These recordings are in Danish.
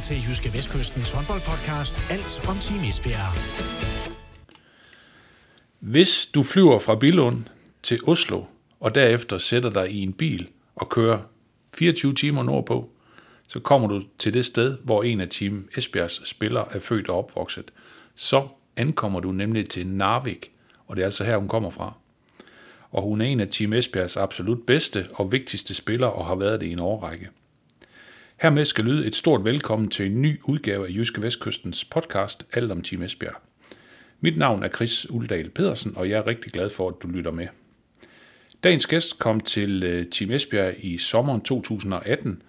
lytter til Jyske Vestkystens håndboldpodcast Alt om Team Esbjerg. Hvis du flyver fra Billund til Oslo, og derefter sætter dig i en bil og kører 24 timer nordpå, så kommer du til det sted, hvor en af Team Esbjergs spillere er født og opvokset. Så ankommer du nemlig til Narvik, og det er altså her, hun kommer fra. Og hun er en af Team Esbjergs absolut bedste og vigtigste spillere, og har været det i en årrække. Hermed skal lyde et stort velkommen til en ny udgave af Jyske Vestkystens podcast Alt om Team Esbjerg. Mit navn er Chris Uldal Pedersen, og jeg er rigtig glad for, at du lytter med. Dagens gæst kom til øh, Team Esbjerg i sommeren 2018,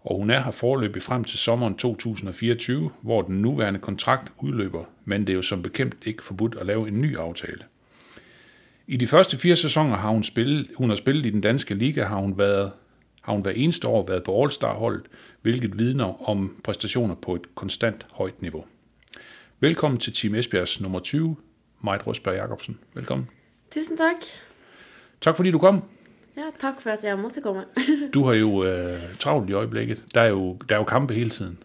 og hun er her forløbig frem til sommeren 2024, hvor den nuværende kontrakt udløber, men det er jo som bekendt ikke forbudt at lave en ny aftale. I de første fire sæsoner har hun spillet, hun har spillet i den danske liga, har hun været har hun hver eneste år været på All-Star-holdet, hvilket vidner om præstationer på et konstant højt niveau. Velkommen til Team Esbjergs nummer 20, Majt Røsberg Jacobsen. Velkommen. Tusind tak. Tak fordi du kom. Ja, tak for at jeg måtte komme. Du har jo øh, travlt i øjeblikket. Der er, jo, der er jo kampe hele tiden.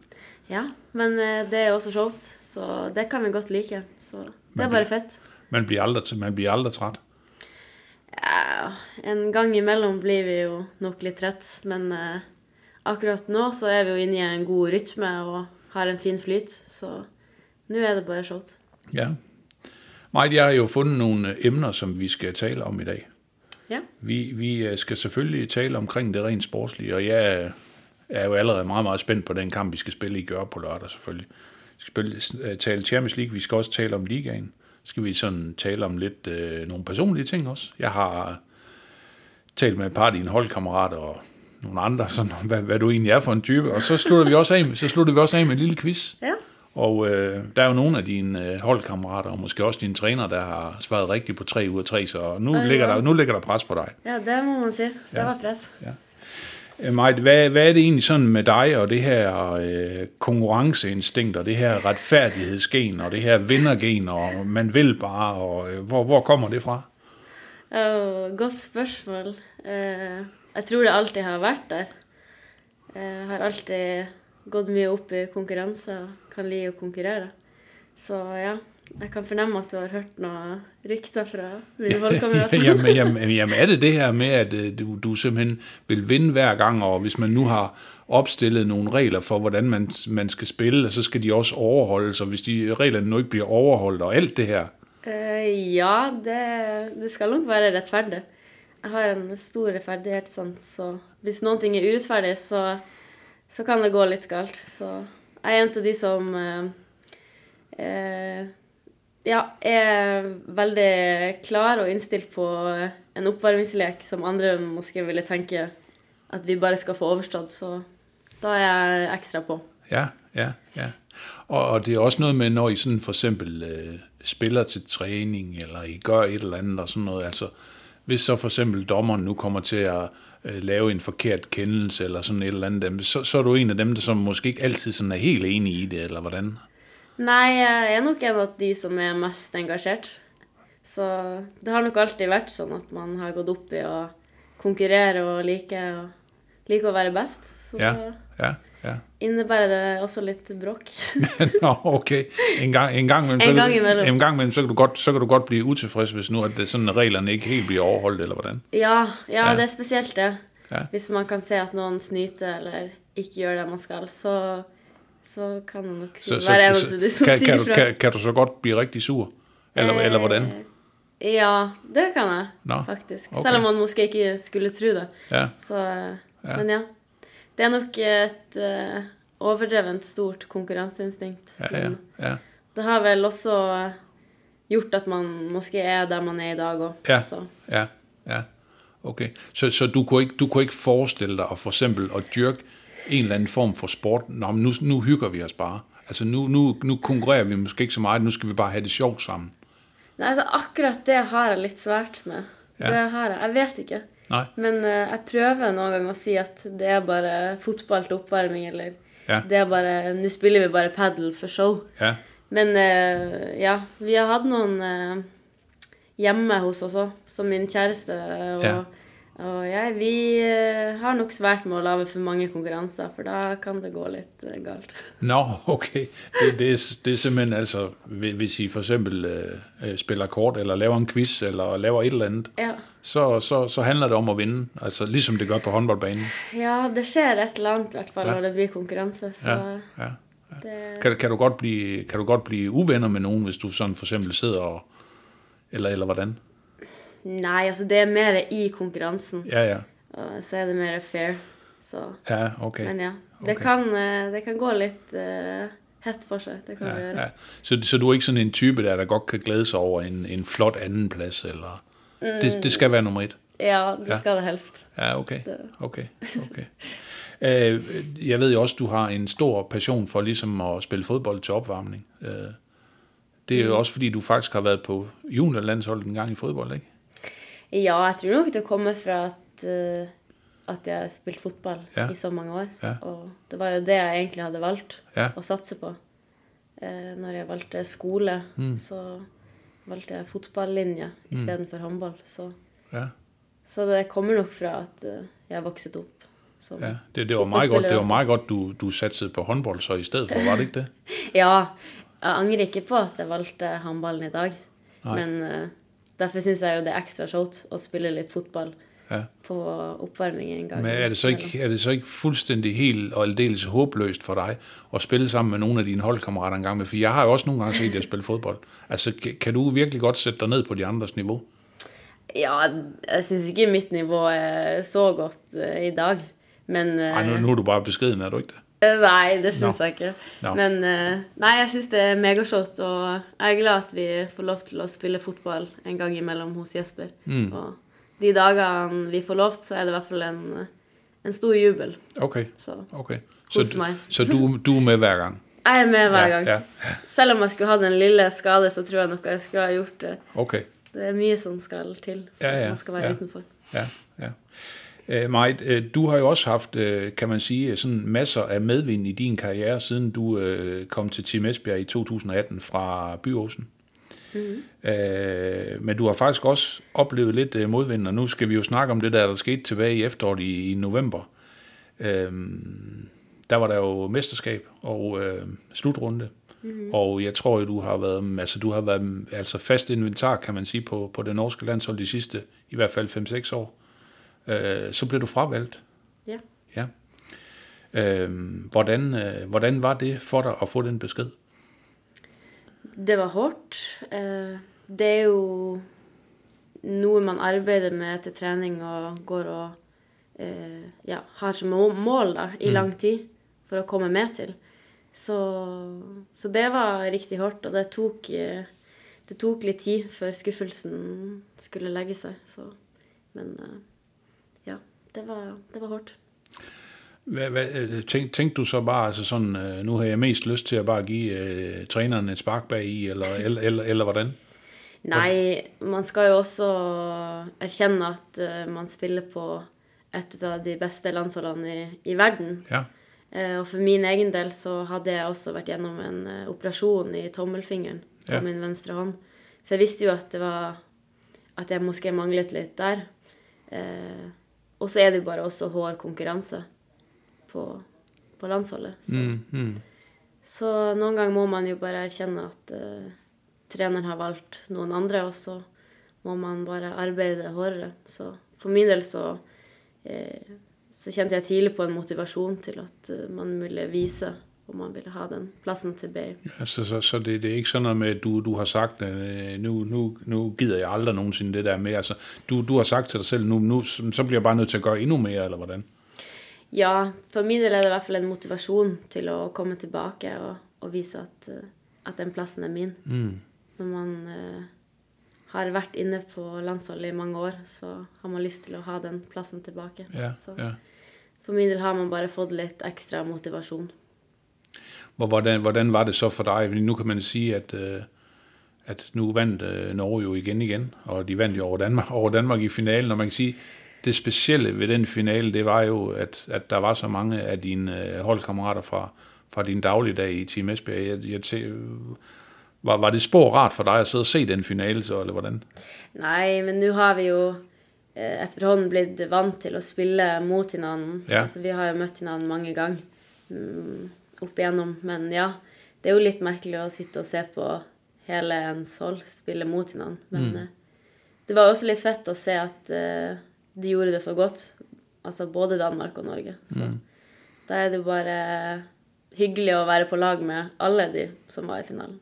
ja, men øh, det er også sjovt, så det kan vi godt like. Så det Men er bare det- fedt. Man bliver aldrig, man bliver aldrig træt. Ja, en gang imellom blir vi jo nok litt trett, men eh, akkurat nå så er vi jo inne i en god rytme og har en fin flyt, så nå er det bare sjovt. Ja. Majt, jeg har jo fundet nogle emner, som vi skal tale om i dag. Ja, Vi, vi øh, skal selvfølgelig tale omkring det rent sportslige, og jeg er jo allerede meget, meget spændt på den kamp, vi skal spille i Gør på lørdag selvfølgelig. Vi skal spille, øh, tale Champions League, vi skal også tale om ligaen. Så skal vi sådan tale om lidt øh, nogle personlige ting også. Jeg har talt med et par af dine holdkammerater og nogle andre, sådan, hvad, hvad du egentlig er for en type. Og så slutter vi også af, med- så slutter vi også af med en lille quiz. ja. Og øh, der er jo nogle af dine øh, holdkammerater, og måske også dine træner, der har svaret rigtigt på 3 ud af 3, så nu, Ej, ligger ja. der, nu ligger der pres på dig. ja det må man si. Det Ja. var press. Øh, Øh, Majt, hvad, hvad er det egentlig sådan med dig og det her øh, konkurrenceinstinkt og det her retfærdighedsgen og det her vindergen og man vil bare, og øh, hvor, hvor kommer det fra? Oh, godt spørgsmål. Eh, jeg tror det alltid har været der. Jeg har alltid gått mye opp i konkurranse kan lide å konkurrere. Så ja, jeg kan fornemme at du har hørt noget rykter fra mine holdkamerater. jamen, jamen, jamen er det det her med, at øh, du, du simpelthen vil vinde hver gang, og hvis man nu har opstillet nogle regler for, hvordan man, man skal spille, så skal de også overholdes, og hvis de reglerne nu ikke bliver overholdt, og alt det her, Eh, ja, det, det skal nok være rettferdig. Jeg har en stor rettferdighetssans, så hvis ting er urettferdig, så, så kan det gå litt galt. Så jeg er en av de som eh, eh, ja, er veldig klar og innstilt på en oppvarmingslek som andre måske ville tenke at vi bare skal få overstått, så da er jeg ekstra på. Ja, ja, ja. Og, og det er også noget med, når I sådan for eksempel øh, spiller til træning, eller I gør et eller andet og sådan noget, altså hvis så for eksempel dommeren nu kommer til at øh, lave en forkert kendelse, eller sådan et eller andet, så, så er du en af dem, der som måske ikke altid sådan er helt enig i det, eller hvordan? Nei, jeg er nok en av de som er mest engasjert. Så det har nok alltid vært sånn at man har gått opp i å konkurrere og like, og like å være best. Så Ja, ja, ja. innebærer det også litt bråk. Nå, okay. En gang, en gang imellem, En gang du- imellem. En gang imellem, så kan, du godt, så kan du godt blive utilfreds, hvis nu at det, sådan, at reglerne ikke helt bliver overholdt, eller hvordan? ja, ja, Ja. det er spesielt det. Ja. Hvis man kan se at noen snyter eller ikke gjør det man skal, så, så kan man nok Så, så, være en så av de som kan, kan, sier du, fra. kan, kan du så godt blive rigtig sur? Eller, Eh, eller hvordan? Ja, det kan jeg Nå, faktisk. ok. Selv om man måske ikke skulle tro det. Ja. Så, eh, Ja. Men ja. Det er nok et eh, overdrevent stort konkurranseinstinkt. Ja, ja, ja. det har vel også gjort at man måske er der man er i dag òg. Ja. Så Ja, ja. Okay. Så, så du, kunne ikke, du kunne ikke forestille dig at for eksempel at dyrke en eller anden form for sport? Nå, men nu, nu hygger vi os bare. Altså nu, nu, nu konkurrerer vi måske ikke så meget, nu skal vi bare have det sjovt sammen. Nei, altså akkurat det har jeg litt svært med. Ja. Det har jeg. Jeg vet ikke. Nej. Men eh, jeg prøver noen ganger å si at det er bare fotball til oppvarming, eller Ja. det er bare Nå spiller vi bare padel for show. Ja, Men eh, ja, vi har hatt noen eh, hjemme hos oss òg, som min kjæreste. Og Ja. Og ja, vi eh, har nok svært med å lage for mange konkurranser, for da kan det gå litt eh, galt. Nå, okay. Det, det, er, det er simpelthen altså, hvi- hvis I for eksempel øh, øh, spiller kort, eller laver en quiz, eller laver et eller andet, Ja. så, så, så handler det om at vinde, altså ligesom det gør på håndboldbanen. ja, det skjer et eller annet i hvert fall Ja. når det blir konkurranse, så Ja, ja. det Kan, kan, du godt blive, kan du godt blive uvenner med nogen, hvis du sådan for eksempel sidder og... Eller, eller hvordan? Nei, altså det er mer i konkurransen, Ja, ja. og så er det mer fair. Så Ja, okay. Men ja, det, Okay. kan, eh, det kan gå litt eh, hett for seg. Det kan det Ja, gjøre. ja. Så, så du er ikke sådan en type, der, der godt kan glæde sig over en, en flot andenplads, eller... Det, det skal være nummer et. Ja, det Ja. skal det helst. Ja. Det. okay, okay. Øh, jeg ved jo også, du har en stor passion for ligesom at spille fodbold til opvarmning. Øh, det er jo også fordi, du faktisk har været på juniorlandsholdet en gang i fodbold, ikke? Ja, jeg tror nok det kommer fra at, eh, at jeg har spilt fotball Ja. i så mange år. Ja. Og det var jo det jeg egentlig hadde valgt Ja. å satse på. Eh, når jeg valgte skole, Mm. så valgte jeg fotballinje istedenfor håndball. Så, så det kommer nok fra at eh, jeg vokset opp som ja. Det, det, var meget godt, det var meget godt, du, du satsede på håndbold så i stedet for, var det ikke det? Ja, jeg angrer ikke på at jeg valgte håndballen i dag. Nei. Men eh, derfor syns jeg jo det er ekstra showt å spille litt fotball Ja. på oppvarming en gang. Men er det, så ikke, er det så ikke fuldstændig helt og aldeles håbløst for dig at spille sammen med nogle af dine holdkammerater en gang med? For jeg har jo også nogle gange set jer spille fodbold. Altså, kan, du virkelig godt sætte dig ned på de andres niveau? Ja, jeg syns ikke mitt nivå er så godt eh, i dag. Men eh, Ej, nu, nu er du bare beskeden, er du ikke det? Eh, Nei, det syns jeg ikke. Men eh, nei, jeg syns det er megashot, og jeg er glad at vi får lov til å spille fotball en gang imellom hos Jesper. Mm. Og de dagene vi får lov, så er det i hvert fall en, en stor jubel. Okay, Så okay. Så, mig. så du, du er med hver gang? jeg er med hver ja, gang. Ja, Selv om jeg skulle hatt en lille skade, så tror jeg nok jeg skulle ha gjort det. okay. Det er mye som skal til for Ja, ja, at man skal være ja. utenfor. Ja, ja. Øh, Majt, øh, du har jo også haft, øh, kan man sige, sådan masser af medvind i din karriere, siden du øh, kom til Team Esbjerg i 2018 fra Byåsen. Mm. Øh, men du har faktisk også oplevet lidt øh, modvind, og nu skal vi jo snakke om det der, der skete tilbage i efteråret i, i november. Øh, der var der jo mesterskab og øh, slutrunde. Mm. Og jeg tror du har været, altså, du har været altså fast inventar, kan man sige, på, på det norske landshold de sidste, i hvert fald 5-6 år. Øh, så blev du fravalgt. Ja. Ja. Øh, hvordan, øh, hvordan var det for dig at få den besked? Det var hårdt. Eh, Det er jo noe man arbeider med til trening og går og eh, ja, har som må- mål da, i lang tid for å komme med til. Så, så det var riktig hardt, og det tok, eh, det tok litt tid før skuffelsen skulle legge seg. Så, men ja, det var, det var hardt. Hvad, hvad, øh, tænk, tænkte du så bare, altså sådan, øh, nu har jeg mest lyst til at bare give øh, træneren et spark bag i, eller, eller, eller, eller hvordan? Nei, man skal jo også erkjenne at eh, man spiller på et av de beste landsholdene i, i verden. Ja, Eh, og for min egen del så hadde jeg også vært gjennom en eh, operasjon i tommelfingeren på Ja. min venstre hånd. Så jeg visste jo at det var At jeg måske manglet litt der. Eh, og så er det jo bare også hård konkurranse på, på landsholdet. Så. mm, mm. Så noen ganger må man jo bare erkjenne at eh, treneren har valgt noen andre, og så må man bare arbeide hardere. Så for min del så, eh, så kjente jeg tidlig på en motivasjon til at eh, man ville vise om man ville ha den plassen til BI. Altså, så, så det, det er ikke sådan noget med, at du, du har sagt, øh, nu, nu, nu gider jeg aldrig nogensinde det der med. Altså, du, du har sagt til dig selv, nu, nu, så så bliver jeg bare nødt til at gøre endnu mere, eller hvordan? Ja, for min del er det i hvert fall en motivasjon til å komme tilbake og, og vise at, eh, at den plassen er min. Mm. Når man eh, har vært inne på landsholdet i mange år, så har man lyst til å ha den plassen tilbake. Ja, så ja. for min del har man bare fått litt ekstra motivasjon. Hvor, hvordan, hvordan var det så for dig? Nu kan man sige, at, øh, at nu vandt øh, Norge jo igen igen, og de vandt jo over Danmark, over Danmark i finalen, og man kan sige, det specielle ved den finale, det var jo, at, at der var så mange af dine øh, holdkammerater fra, fra din dagligdag i Team Esbjerg. Jeg, jeg tæ, var, var det spor rart for dig at sidde og se den finale så, eller hvordan? Nei, men nå har vi jo eh, efterhånden blitt vant til å spille mot hverandre. Ja. Altså, vi har jo møtt hverandre mange ganger mm, opp igjennom, men ja. Det er jo litt merkelig å sitte og se på hele ens hold spille mot hverandre. Men Mm. eh, det var også litt fett å se at eh, de gjorde det så godt. Altså både Danmark og Norge. Så Mm. da er det bare hyggelig å være på lag med alle de som var i finalen.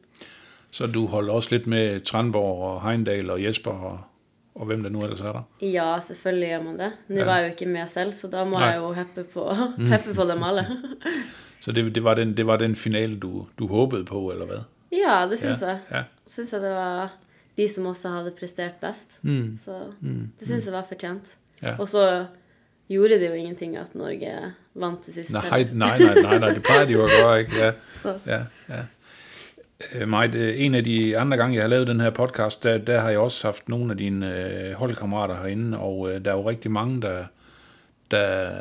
Så du holder også lidt med Tranborg og Heindal og Jesper og, og hvem der nu ellers er der? Ja, selvfølgelig gjør man det. Nå Ja. var jeg jo ikke med selv, så da må Nei. jeg jo heppe på, heppe på dem alle. Så det, det, var den, det var den finale, du, du håbede på, eller hvad? ja, det syns ja, jeg. Ja. Syns jeg det var de som også hadde prestert best. Mm. Så det syns jeg var fortjent. Ja. Og så gjorde det jo ingenting at Norge vant til sist. Nej, nej, nej, nej, nej, det plejer de jo at gøre, ikke? Ja, Så ja, ja. Øh, Majt, øh, en af de andre gange, jeg har lavet den her podcast, der, der har jeg også haft nogle af dine øh, holdkammerater herinde, og øh, der er jo rigtig mange, der, der,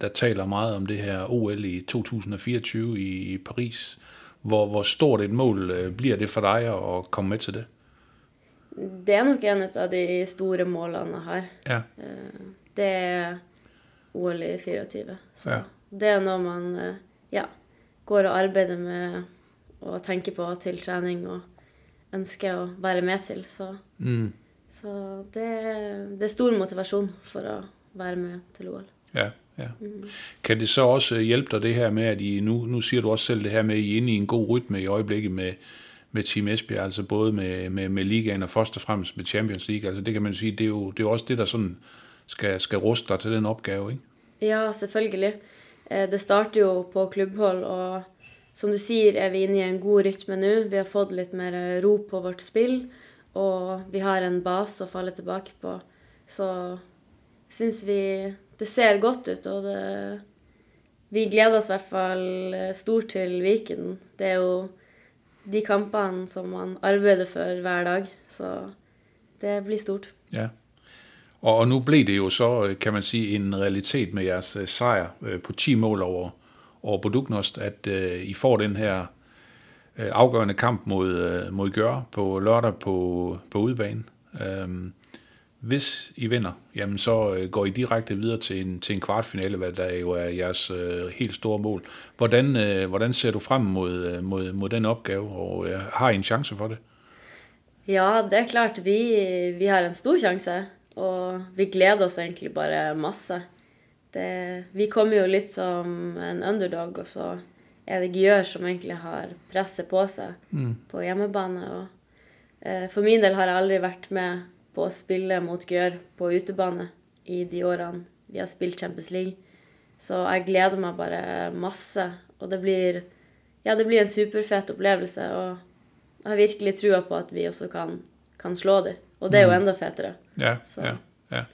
der taler meget om det her OL i 2024 i, Paris. Hvor, hvor stort et mål øh, bliver det for dig at komme med til det? det er nok en av de store målene jeg har. Ja, Det er OL i 24. Så Ja. det er noe man eh, ja, går og arbeider med og tenker på til trening og ønsker å være med til. Så, mm, så det, det er stor motivasjon for å være med til OL. ja, ja. Kan det så også øh, hjælpe dig det her med, at I, nu, nu siger du også selv det her med, at I er inde i en god rytme i øjeblikket med, med Team Esbjerg, altså både med, med, med ligaen og først og fremmest med Champions League. Altså det kan man sige, det er jo, det er jo også det, der sådan skal, skal ruste dig til den opgave, ikke? Ja, selvfølgelig. Eh, Det starter jo på klubbhold, og som du sier, er vi inne i en god rytme nå. Vi har fått litt mer ro på vårt spill, og vi har en base å falle tilbake på. Så syns vi det ser godt ut, og det Vi gleder oss i hvert fall eh, stort til Viken. Det er jo de kampene som man arbeider for hver dag, så det blir stort. Ja. Og, og nu blev det jo så, øh, kan man sige, en realitet med jeres øh, sejr øh, på 10 mål over, over Bodugnost, at uh, I får den her afgørende kamp mod, mod Gør på lørdag på, på udebane. Øhm, hvis I vinder, jamen så øh, går I direkte videre til en, til en kvartfinale, hvad der jo er jeres øh, helt store mål. Hvordan, øh, hvordan ser du frem mod, øh, mod, mod den opgave, og øh, har I en chance for det? Ja, det er klart. Vi, vi har en stor sjanse. Og vi gleder oss egentlig bare masse. Det, vi kommer jo litt som en underdog, og så er det Gjør som egentlig har presset på seg på hjemmebane. Og, eh, for min del har jeg aldri vært med på å spille mot Gjør på utebane i de årene vi har spilt Champions League. Så jeg gleder meg bare masse. Og det blir, ja, det blir en superfet opplevelse. Og jeg har virkelig trua på at vi også kan, kan slå dem. Og det er jo enda fetere. Ja, Så- ja, ja.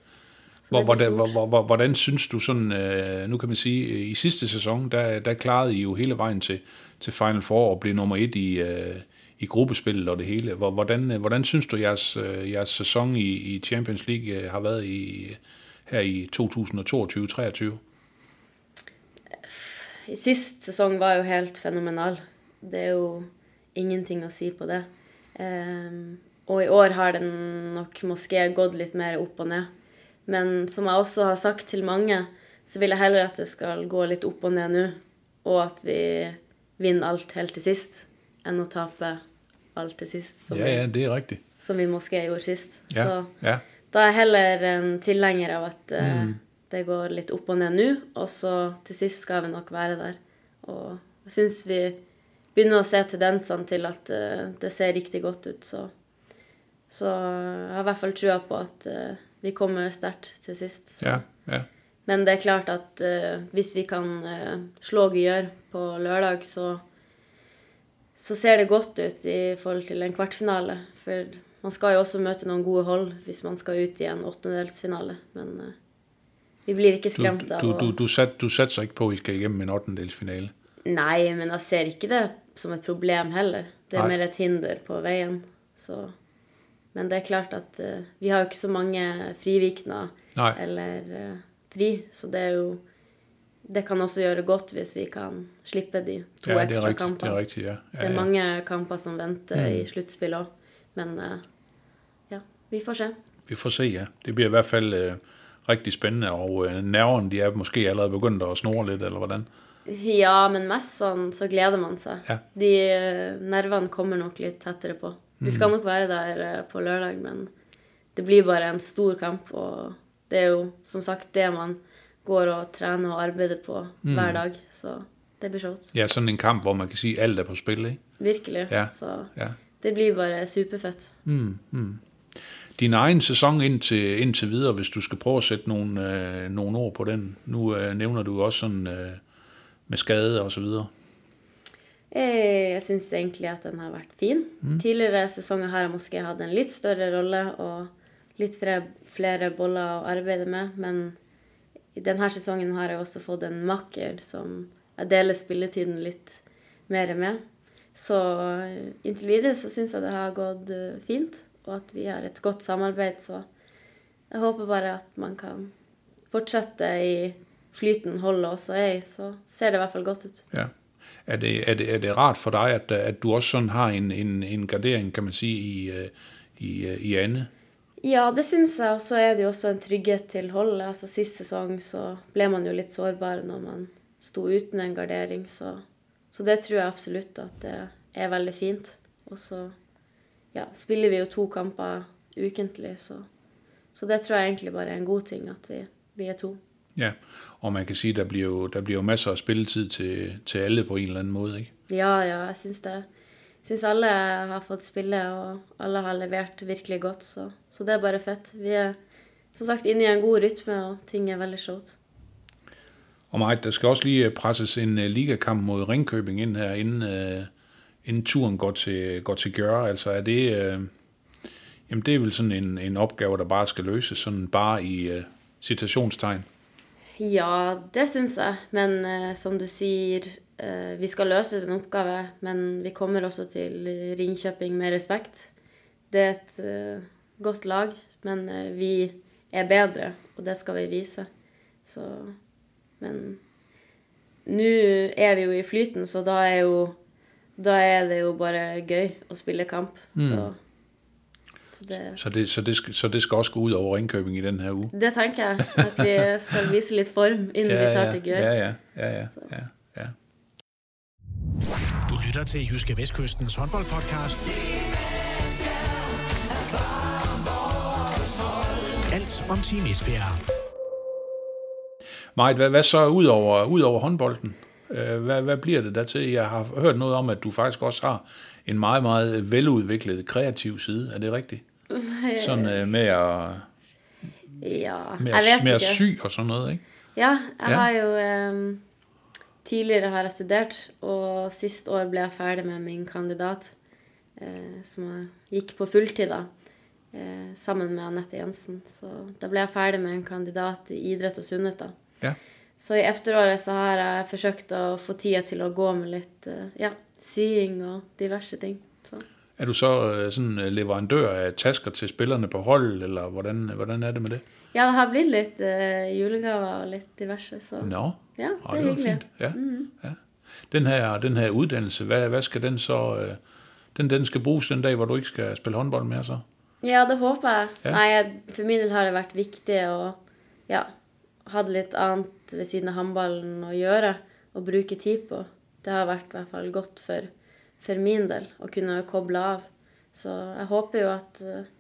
Hvordan, hvordan synes du sådan, øh, nu kan man sige, øh, i sidste sæson, der, der klarede I jo hele vejen til, til Final Four og blev nummer et i, øh, i gruppespillet og det hele. Hvordan, øh, hvordan synes du, jeres, øh, jeres sæson i, i Champions League øh, har været i, her i 2022-23? I Sist sesong var jo helt fenomenal. Det er jo ingenting at si på det. Ehm, og i år har den nok måske gået lidt mer op og ned. Men som jeg også har sagt til mange, så vil jeg hellere at det skal gå lidt op og ned nu, og at vi vinner alt helt til sist, end at tape alt til sist, som, Ja, ja, det er rigtigt. som vi måske gjorde sist. Ja, Så ja, da er jeg heller en tilhenger av at eh, det går litt opp og ned nå, og så til sist skal vi nok være der. Og jeg syns vi begynner å se tendensene til at eh, det ser riktig godt ut, så Så jeg har i hvert fall trua på at eh, vi kommer sterkt til sist. Så. ja, ja. Men det er klart at eh, hvis vi kan eh, slå Gyør på lørdag, så, så ser det godt ut i forhold til en kvartfinale. For man skal jo også møte noen gode hold hvis man skal ut i en åttendedelsfinale. Men eh, vi blir ikke Du, skremt av du, å du, du, sat, du satser ikke på, at I skal igennem en 8. finale. Nei, men jeg ser ikke det som et problem heller. Det er Nei. mer et hinder på veien. Så. Men det er klart at eh, vi har jo ikke så mange frivikner eller eh, fri, så det er jo Det kan også gjøre godt hvis vi kan slippe de to ja, det ekstra rigtigt, det er rigtigt, ja. ja, Det er mange kamper som venter Mm. i sluttspill òg, men eh, ja, vi får se. Vi får se, ja. Det bliver i hvert fald øh, rigtig spændende, og øh, nerverne de er måske allerede begyndt at snore lidt, eller hvordan? Ja, men mest sånn så gleder man seg. Ja. De eh, nervene kommer nok litt tettere på. De skal nok være der eh, på lørdag, men det blir bare en stor kamp. Og det er jo som sagt det man går og trener og arbeider på hver dag. Så det blir showt. Ja, sådan en kamp, hvor man kan sige, at alt er på spil, ikke? Virkelig. Ja. Så Ja. det blir bare superfett. Din egen sæson indtil, indtil videre, hvis du skal prøve at sætte nogle, øh, nogle ord på den. Nu øh, nævner du også sådan øh, med skade og så videre. Eh, Jeg syns egentlig at den har vært fin. Tidligere sesonger har jeg måske hatt en litt større rolle og litt flere, flere boller å arbeide med, men i denne sesongen har jeg også fått en makker som jeg deler spilletiden litt mer med. Så eh, inntil videre så syns jeg det har gått eh, fint, og at vi har et godt samarbeid, så jeg håper bare at man kan fortsette i flyten holdet også er i, så ser det i hvert fall godt ut. Ja. Er det, er, det, er det rart for dig, at, at du også sådan har en, en, en gardering, kan man sige, i, øh, i, øh, i Anne? Ja, det syns jeg. Og så er det jo også en trygghet til holdet. Altså Sist sesong så ble man jo litt sårbar når man sto uten en gardering. Så, så det tror jeg absolutt at det er veldig fint. Og så ja, spiller vi jo to kamper ukentlig, så, så det tror jeg egentlig bare er en god ting at vi, vi er to. Ja, og man kan sige, der bliver jo, der bliver jo masser af spilletid til, til alle på en eller anden måde, ikke? Ja, ja, jeg syns det. Syns alle har fått spille, og alle har levert virkelig godt. Så, så det er bare fett. Vi er som sagt inne i en god rytme, og ting er veldig showt. Og Marit, der skal også lige øh, presses en uh, ligakamp mod Ringkøbing ind her, inden, uh, inden turen går til, går til gøre. Altså er det, uh, jamen det er vel sådan en, en opgave, der bare skal løses, sådan bare i uh, citationstegn. Ja, det syns jeg. Men eh, som du sier, eh, vi skal løse den oppgave. Men vi kommer også til Ringkjøping med respekt. Det er et eh, godt lag, men eh, vi er bedre, og det skal vi vise. Så Men nå er vi jo i flyten, så da er jo Da er det jo bare gøy å spille kamp. Så, så det Så det, så, det skal, så det skal også gå ud over Ringkøbing i den her uge. Det tenker jeg. At vi skal vise litt form innen vi tar til Gøy. ja, ja, ja, ja, ja, ja. Du lytter til Jyske Vestkystens håndboldpodcast. Alt om Team Esbjerg. Marit, hvad, hvad så ud over, ud over håndbolden? Øh, Hvad, hvad bliver det der til? Jeg har hørt noget om, at du faktisk også har en meget, meget veludviklet kreativ side. Er det rigtigt? Sådan øh, med at, Ja, med jeg at, med at sy og sådan noget, ikke? Ja, jeg Ja. har jo em, Tidligere har jeg studert, og sist år ble jeg ferdig med min kandidat, eh, som jeg gikk på fulltid da, eh, sammen med Anette Jensen. Så da ble jeg ferdig med en kandidat i idrett og sunnhet da. Ja. Så i efteråret så har jeg forsøkt å få tida til å gå med litt eh, ja, sying og diverse ting. Så. Er du så øh, sådan leverandør af tasker til spillerne på hold, eller hvordan, hvordan er det med det? Ja, det har blitt litt eh, julegaver og litt diverse, så Nå, ja, det er hyggelig. fint. Ja. ja. Den her, den her uddannelse, hvad, hvad skal den så... Øh, den, den skal bruges den dag, hvor du ikke skal spille håndbold mere så? Ja, det håper jeg. Ja. Nei, for min del har det vært viktig å ja, ha litt annet ved siden av håndballen å gjøre og bruke tid på. Det har vært i hvert fall godt for, for min del å kunne koble av. Så jeg håper jo at eh,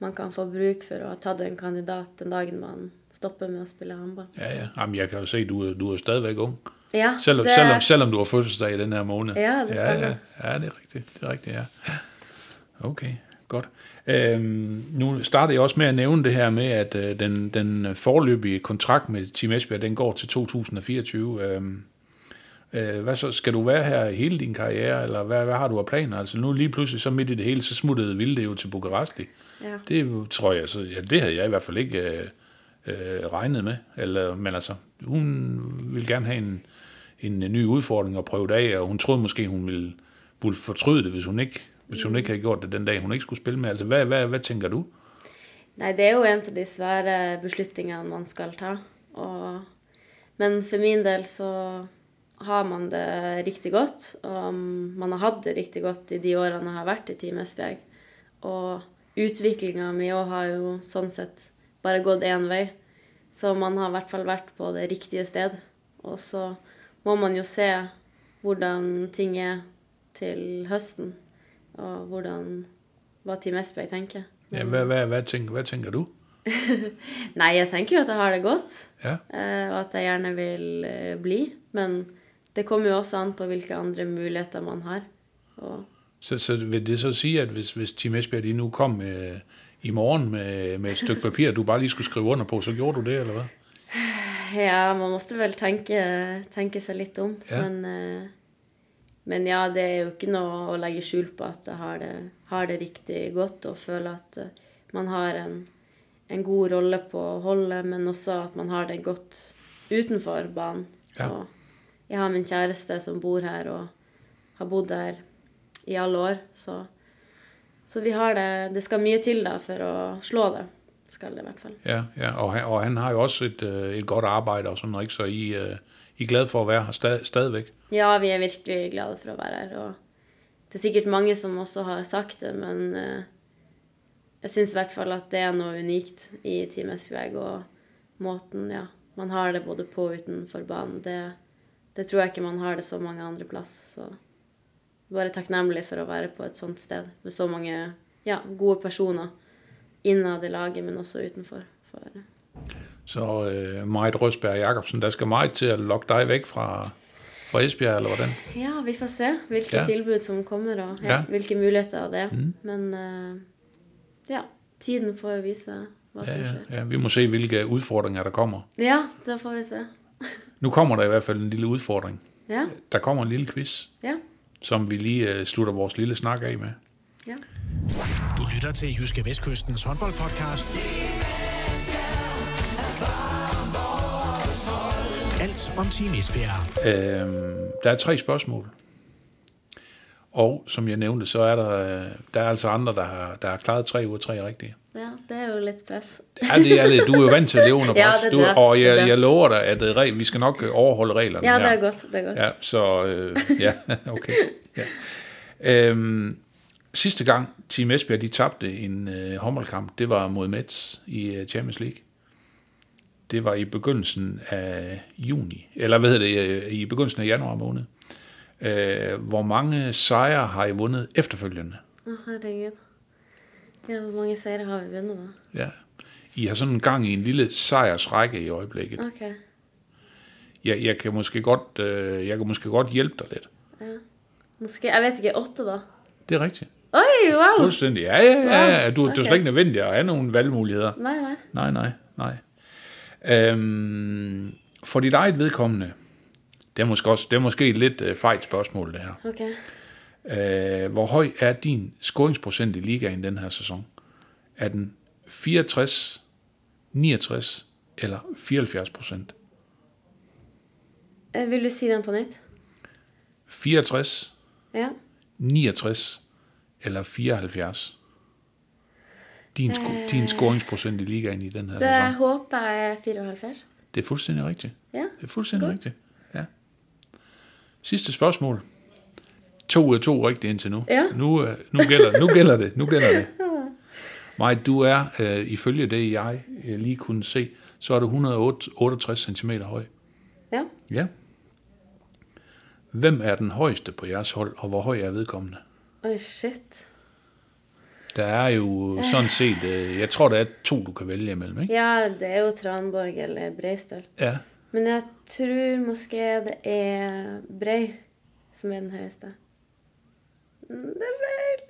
man kan få bruk for å ha tatt en kandidat den dagen man stopper med å spille håndball. Ja, ja. Jamen, jeg kan jo se, du du er stadigvæk ung. Ja, Selvom, det, selvom, selvom du har fødselsdag i den her måned. Ja, det ja, stemmer. ja, ja, det er rigtigt. Det er rigtigt, ja. Okay, godt. Øhm, nu starter jeg også med at nævne det her med, at øh, den, den forløbige kontrakt med Team Esbjerg, den går til 2024. Øhm, øh, hvad så? Skal du være her hele din karriere, eller hvad, hvad har du af planer? Altså nu lige pludselig, så midt i det hele, så smuttede Vilde jo til Bukaresti. ja. Det tror jeg, så, ja, det havde jeg i hvert fald ikke øh, øh, regnet med. Eller, men altså, hun ville gerne have en, en, ny udfordring at prøve det af, og hun troede måske, hun ville, ville fortryde det, hvis hun ikke hvis hun ikke havde gjort det den dag, hun ikke skulle spille med. Altså, hvad, hvad, hvad tænker du? Nei, det er jo en av de svære beslutningene man skal ta. Og, men for min del så har man det riktig godt, og man har hatt det riktig godt i de årene jeg har vært i Team Esbjerg. Og utviklinga mi òg har jo sånn sett bare gått én vei. Så man har i hvert fall vært på det riktige sted. Og så må man jo se hvordan ting er til høsten, og hvordan hva Team Esbjerg tenker. Ja, hvad, hvad, hvad, tænker, hvad tænker du? Nei, jeg tenker jo at jeg har det godt, Ja, eh, og at jeg gjerne vil eh, bli. Men det kommer jo også an på hvilke andre muligheter man har. Og så, så vil det så sige, at hvis, hvis Team Esbjerg lige nu kom med, i morgen med, med et stykke papir, du bare lige skulle skrive under på, så gjorde du det, eller hvad? ja, man måtte vel tenke, tenke seg litt om. Ja. Men, eh, men ja, det er jo ikke noe å legge skjul på at jeg har det, har det riktig godt, og føler at eh, man har en, en god rolle på holdet, men også at man har det godt utenfor banen. Ja. Og jeg har min kjæreste som bor her, og har bodd her i alle år, så, så vi har det Det skal mye til da for å slå det. Skal det i hvert fall. Ja, ja og, han, og han har jo også et, øh, et godt arbejde og sådan noget, ikke? så I, øh, I er glade for at være her stad, stadigvæk. Ja, vi er virkelig glade for å være her. Og det er sikkert mange som også har sagt det, men eh, jeg syns i hvert fall at det er noe unikt i Team Esbjerg. Og måten ja, man har det både på og utenfor banen, det, det tror jeg ikke man har det så mange andre plass. Så bare takknemlig for å være på et sånt sted med så mange ja, gode personer innad i laget, men også utenfor. For, Så øh, Marit Røsberg Jacobsen, der skal meget til at lokke dig væk fra, fra Esbjerg, eller hvordan? Ja, vi får se hvilke Ja. tilbud som kommer, og ja, Ja. hvilke muligheter det er. Mm. Men eh, ja, tiden får jo vise hva Ja, som ja, skjer. ja, vi må se, hvilke udfordringer der kommer. Ja, da får vi se. Nu kommer der i hvert fald en lille udfordring. Ja, Der kommer en lille quiz, ja, som vi lige øh, slutter vores lille snak af med. ja. Du lytter til Jyske Vestkystens håndboldpodcast. Alt om Team Esbjerg. Øhm, der er tre spørgsmål. Og som jeg nævnte, så er der, øh, der er altså andre, der har, der har klaret tre ud af tre rigtige. Ja, det er jo litt press. Ja, det er det. Du er jo vant til at leve under Ja, pres. det er Du, det. og Det jeg, det. jeg lover dig, at øh, vi skal nok øh, overholde reglerne Ja, her. det er godt. det er godt. Ja, så øh, ja, okay. Ja. Øhm, sidste gang Team Esbjerg de tabte en øh, håndboldkamp, det var mod Mets i øh, Champions League. Det var i begyndelsen af juni, eller hvad hedder det, øh, i begyndelsen af januar måned. Øh, hvor mange sejre har I vundet efterfølgende? Å, herregud. Ja, hvor mange seire har vi vunnet, da? Ja. I har sådan en gang i en lille sejrsrække i øjeblikket. Ok. Jeg, jeg, kan måske godt, øh, jeg kan måske godt hjælpe dig lidt. Ja. Måske, jeg vet ikke, åtte, da? Det er rigtigt. Oi, wow! Fuldstændig. Ja, ja, ja. ja. Du, okay. du er slet Okay. ikke nødvendig at have nogle valgmuligheder. Nei, nei. Nej, nej, nej. Øhm, for dit eget vedkommende, det er måske, også, det er måske et lidt øh, fejt spørgsmål, det her. Ok. Øh, hvor høj er din scoringsprocent i ligaen den her sæson? Er den 64, 69 eller 74 procent? Eh, Vil du si den på nytt? 64, Ja. 69 eller 74? Din, sko- din scoringsprocent i ligaen i den her Det sæson? håper jeg er 74. Det er fuldstændig rigtigt. Ja. Det er fuldstændig Godt. rigtigt. Ja. Sidste spørgsmål. To ud af to rigtigt indtil nu. Ja. Nu, øh, nu, gælder, nu gælder det. Nu gælder det. Maj, du er, øh, ifølge det jeg øh, lige kunne se, så er du 168 cm høj. Ja. Ja. Hvem er den højeste på jeres hold, og hvor høj er vedkommende? Oi, shit. Der er jo sådan set, øh, jeg tror, der er to, du kan vælge imellem, ikke? Ja, det er jo Tranborg eller Breistøl. Ja. Men jeg tror måske det er Brei som er den høyeste. Det er feil.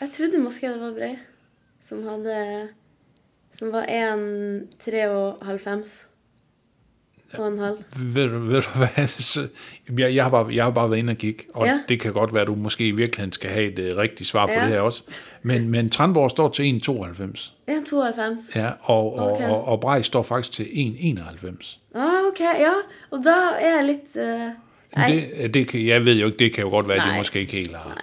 Jeg trodde måske det var Brei som hadde Som var 1,93 og en halv. Ved, du- ved du hvad? Så, jamen, jeg, jeg, har bare, jeg har bare været inde og kigge, og ja. Det kan godt være, at du måske i virkeligheden skal have et uh, rigtigt svar på Ja. det her også. Men, men Trandborg står til 1,92. 1,92. Ja, og, og, Okay. og, og Brej står faktisk til 1,91. Ah, ok, ja. Og da er jeg litt uh, Nei, Det, det kan, jeg ved jo ikke, det kan jo godt være, at de Nej. måske ikke helt har. Nej,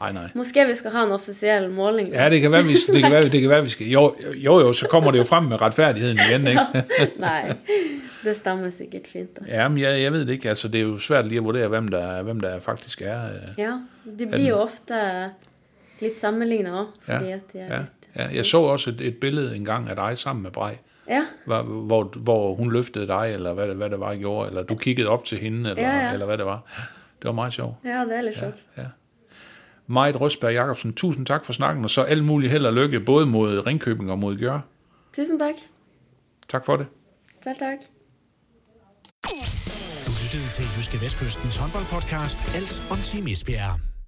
nej. måske vi skal ha en offisiell måling. Ja, det kan være, vi, det kan være, det kan være, vi skal... Jo, jo, jo, så kommer det jo frem med retfærdigheden igen, ikke? Nei, det stemmer sikkert fint. da. Ja, men jeg, jeg ved det ikke. Altså, det er jo svært lige at vurdere, hvem der, hvem der faktisk er. øh. Ja, de blir jo ofte litt sammenlignet òg, fordi Ja, at er ja. litt Ja, jeg så også et, et billede engang af dig sammen med Brej, Ja. hvor, hvor, hvor hun løftede dig, eller hvad, det- hvad det var, I gjorde, eller du kiggede op til hende, eller, Ja, ja. eller hvad det var. Det var meget sjovt. ja, det er litt sjovt. Ja. Majt Røsberg Jacobsen, tusind tak for snakken, og så alt muligt held og lykke, både mod Ringkøbing og mod Gjør. Tusen takk. Tak for det. Selv takk. Du lyttede til Jyske Vestkystens håndboldpodcast Alt om Team Esbjerg.